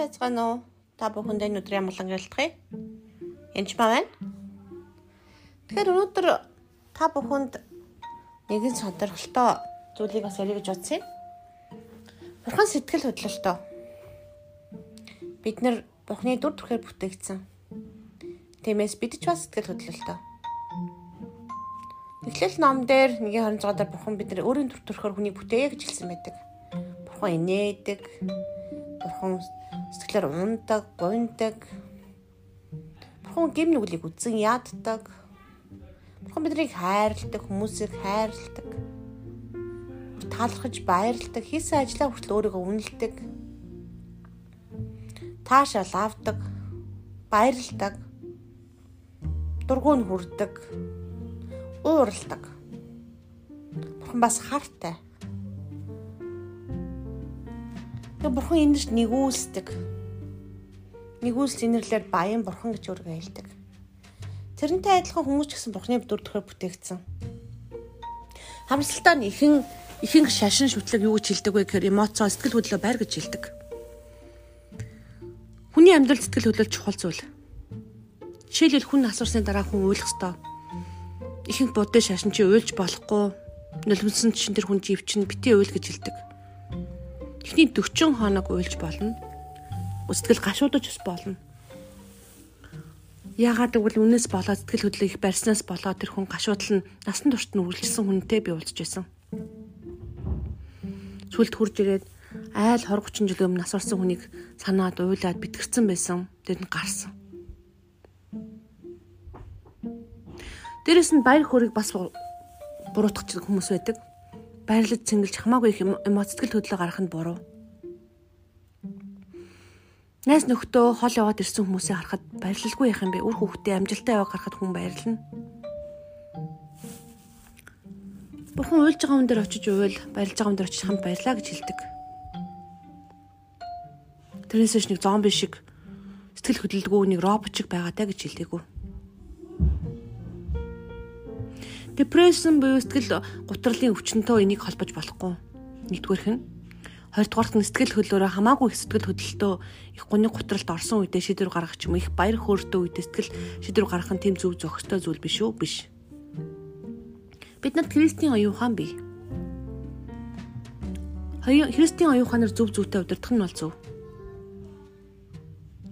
байцгаана уу? Та бүхэндээ ямгалан ярилцгаая. Энд ба байна. Тэгэхээр өнөөдөр та бүхэнд нэгэн сонирхолтой зүйлийг бас ярих гэж бодсон юм. Бурхан сэтгэл хөдлөлтөө. Бид нэр Бурханы дүр төрхөөр бүтээгдсэн. Тиймээс бид ч бас сэтгэл хөдлөлтөө. Эхлэл ном дээр 1:26 дээр Бурхан бидний өөрийн дүр төрхөөр хүнийг бүтээе гэж хэлсэн байдаг. Бурхан инээдэг, Бурхан сэтгэлээр ундаг, гуйдаг. Бурхан гим нүглийг үдсэн яаддаг. Бурхан биднийг хайрладаг, хүмүүсийг хайрладаг. Таалархаж баярладаг, хийсэн ажлаа хүртэл өөрийгөө үнэлдэг. Таашаал авдаг, баярладаг. Дургуун хүрдэг, уурладаг. Бурхан бас хартай Тэгээ бурхан эндэрч нэгүүлсдэг. Нэгүүлс инэрлэр баян бурхан гэж өөргөө хэлдэг. Тэрнтэй адилхан хүмүүс ч гэсэн бурханы дүр төрхөөр бүтээгдсэн. Хамсалтаа нь ихэн ихэнх шашин шүтлэг юу гэж хэлдэг вэ гэхээр эмоцоо сэтгэл хөдлөө байр гэж хэлдэг. Хүний амьдрал сэтгэл хөдлөл чухал зүйл. Жишээлбэл хүн асуурсны дараа хүн уйлах ёстой. Ихэнх буддын шашин чи уйлж болохгүй. Нулимсан чинь тэр хүн живчин битээ уйл гэж хэлдэг Эхний 40 хоног уйлж болно. Сэтгэл гашуудаж бас болно. Яагаад гэвэл үнээс болоод сэтгэл хөдлөл их барьснаас болоод тэр хүн гашуудл нь насан туршид нь үргэлжилсэн хүнтэй би уулзж байсан. Сүлд хурж ирээд айл 20 30 жил өмнө насварсан хүнийг санаад уйлаад битгэрсэн байсан. Тэр нь гарсан. Дээрэс нь баяр хөөргийг бас буруутгах хүмүүс байдаг баярлаж цэнгэлж хамаагүй их эмоц сэтгэл хөдлөө гаргах нь буруу. Найс нөхдөө хол яваад ирсэн хүмүүсээ харахад баярлалгүй яах юм бэ? Үр хүүхдээ амжилттай яваа харахад хүн баярлна. Бурхан уйлж байгаа хүн дээр очиж уйл, баярлж байгаа хүн дээр очиж хамт баярлаа гэж хэлдэг. Тэрнээс ч нэг зомби шиг сэтгэл хөдлөлгүй нэг робот шиг байгаатай гэж хэлдэг. Депрессэн буюу сэтгэл гутралын өвчнөд энийг холбож болохгүй. Нэгдүгээрх нь хоёрдугаарт нь сэтгэл хөдлөлөөрөө хамаагүй их сэтгэл хөдлөлтөө их гуны гутралд орсон үедээ шийдвэр гаргах ч юм их баяр хөөртэй үедээ сэтгэл шийдвэр гаргах нь тэм зөв зохистой зүйл биш үү? Биш. Бид нарт Христийн оюухан бий. Христийн оюуханаар зөв зүйтэй удирдах нь бол зөв.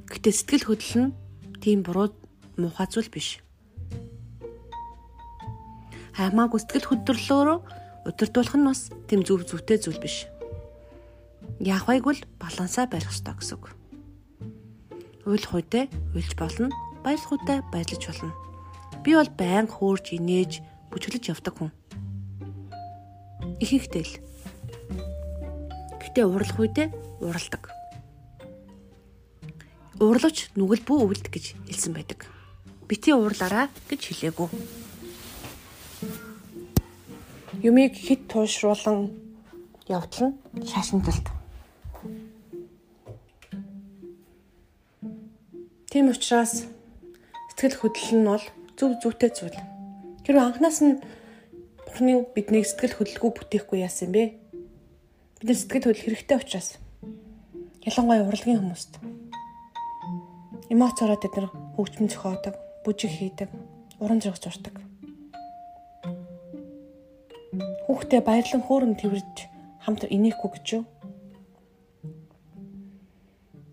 Гэтэ сэтгэл хөдлөл нь тийм буруу муухай зүйл биш хамаагүй сэтгэл хөдлөлөөрөө удирдуулах нь бас тэм зөв зөвтэй зүйл биш. Яах вэ гэвэл балансаа барих ёстой гэсэн үг. Уйлах үедээ уйлж болно, баярлах үедээ баярлаж болно. Би бол байнга хөөрж инээж бүжиглэж явдаг хүн. Ихэнхдээ л. Гэтэ уурлах үедээ уралдаг. Уурлаж нүгэл бүү өвлд гэж хэлсэн байдаг. Бити уурлаараа гэж хэлээгүү юмыг хит туушруулан явдал нь шашинталт. Тийм учраас сэтгэл хөдлөл нь бол зөв зүйтэй зүйл. Тэр анханаас нь Бурхны биднийг сэтгэл хөдлөлгүй бүтээхгүй яасан бэ? Бид нар сэтгэл хөдлөл хэрэгтэй учраас. Ялангуяа урлагийн хүмүүст. Эмоцороо тэд нар хөгжмөн зохиодог, бүжиг хийдэг, уран зураг зурдаг Хүүхдээ баярлан хөөрөн тэрвэрж хамт инехгүй гэж юу?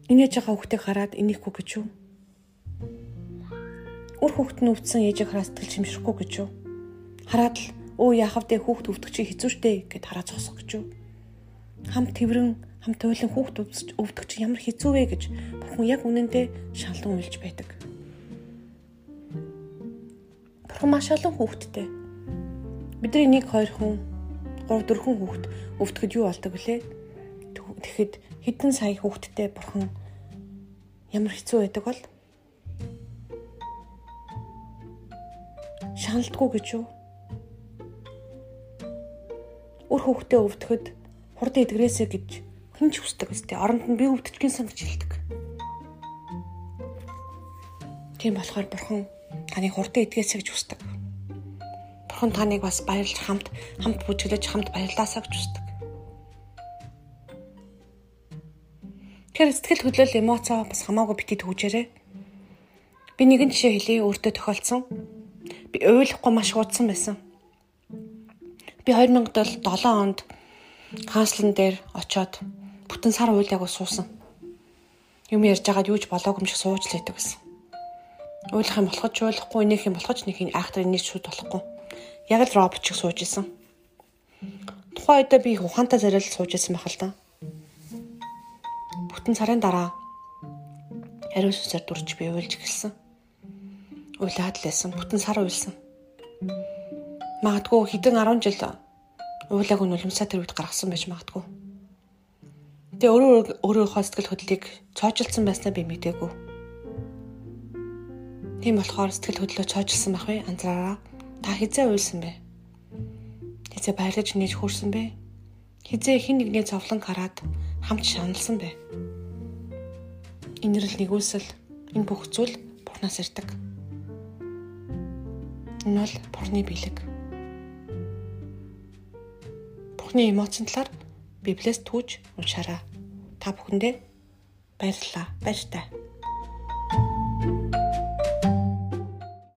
Инээж байгаа хүүхдийг хараад инехгүй гэж юу? Үр хүүхд нь өвдсөн ээжийг хараад сэтгэл шимшрэхгүй гэж юу? Хараад л өө яахав дэ хүүхд өвдөх чи хэцүү шттэ гэд хараад зогсох гэж юу? Хамт тэрвэрэн хамт ойлон хүүхд өвдөх чи ямар хэцүү вэ гэж бүхэн яг үнэндээ шалан уйлж байдаг. Бурхан маш олон хүүхдтэй Бидний нэг хоёр хүн 3 4 хүүхэд өвдөхөд юу болдог вүлээ? Тэгэхэд хэдэн сая хүүхэдтэй бурхан ямар хэцүү байдаг бол шаналдгүй гэж юу? Үр хүүхдээ өвдөхөд хурдан эдгрээсэ гэж хэн ч хүсдэг өстэй. Оронд нь би өвдчихгэн сан гэж хэлдэг. Тийм болохоор бурхан таны хурдан эдгээсэ гэж хүсдэг. Бурхан таныг бас баярлж хамт хамт бүжиглэж хамт баярлаасаа гэж хүсдэг. Тэгэхээр сэтгэл хөдлөл эмоцоо бас хамаагүй бити төгжээрэй. Би нэгэн жишээ хэлье өөртөө тохиолдсон. Би ойлгохгүй маш хуудсан байсан. Би 2007 онд канцлан дээр очоод бүтэн сар уйлаагүй суусан. Юм ярьж байгаад юуж болоогүй юм шиг сууж л байдаг гэсэн. Уйлах юм болохоч уйлахгүй, нөх юм болохоч нэг айхтар инеж шүүд болохгүй. Яг л робот шиг сууж исэн. Тухайн үедээ би ухаантай зарил сууж исэн байх л да. Бүтэн сарын дараа ариун сүсээр дурж би уйлж эхэлсэн. Уйлаад л байсан. Бүтэн сар уйлсан. Магадгүй хэдэн 10 жил уулааг нь улмсаа тэр үед гаргасан байж магадгүй. Тэгээ өөрөө өөрийнхөө сэтгэл хөдлөлийг цоожилсан байснаа би мэдээгүй. Тийм болохоор сэтгэл хөдлөлөө цоожилсан байх вэ? Анзаараа. Та хизээ уйлсан бэ? Хизээ баярлаж нээж хөрсөн бэ? Хизээ хин нэгний зовлон хараад хамт шаналсан бэ? Инэрл нэгүсэл энэ бүх зүйл Бурханаас ирдэг. Энэ бол Бурхны бэлэг. Бурхны эмоцийн талаар Библиэс түүж уншаарай. Та бүхэндээ баярлалаа. Баяр таа.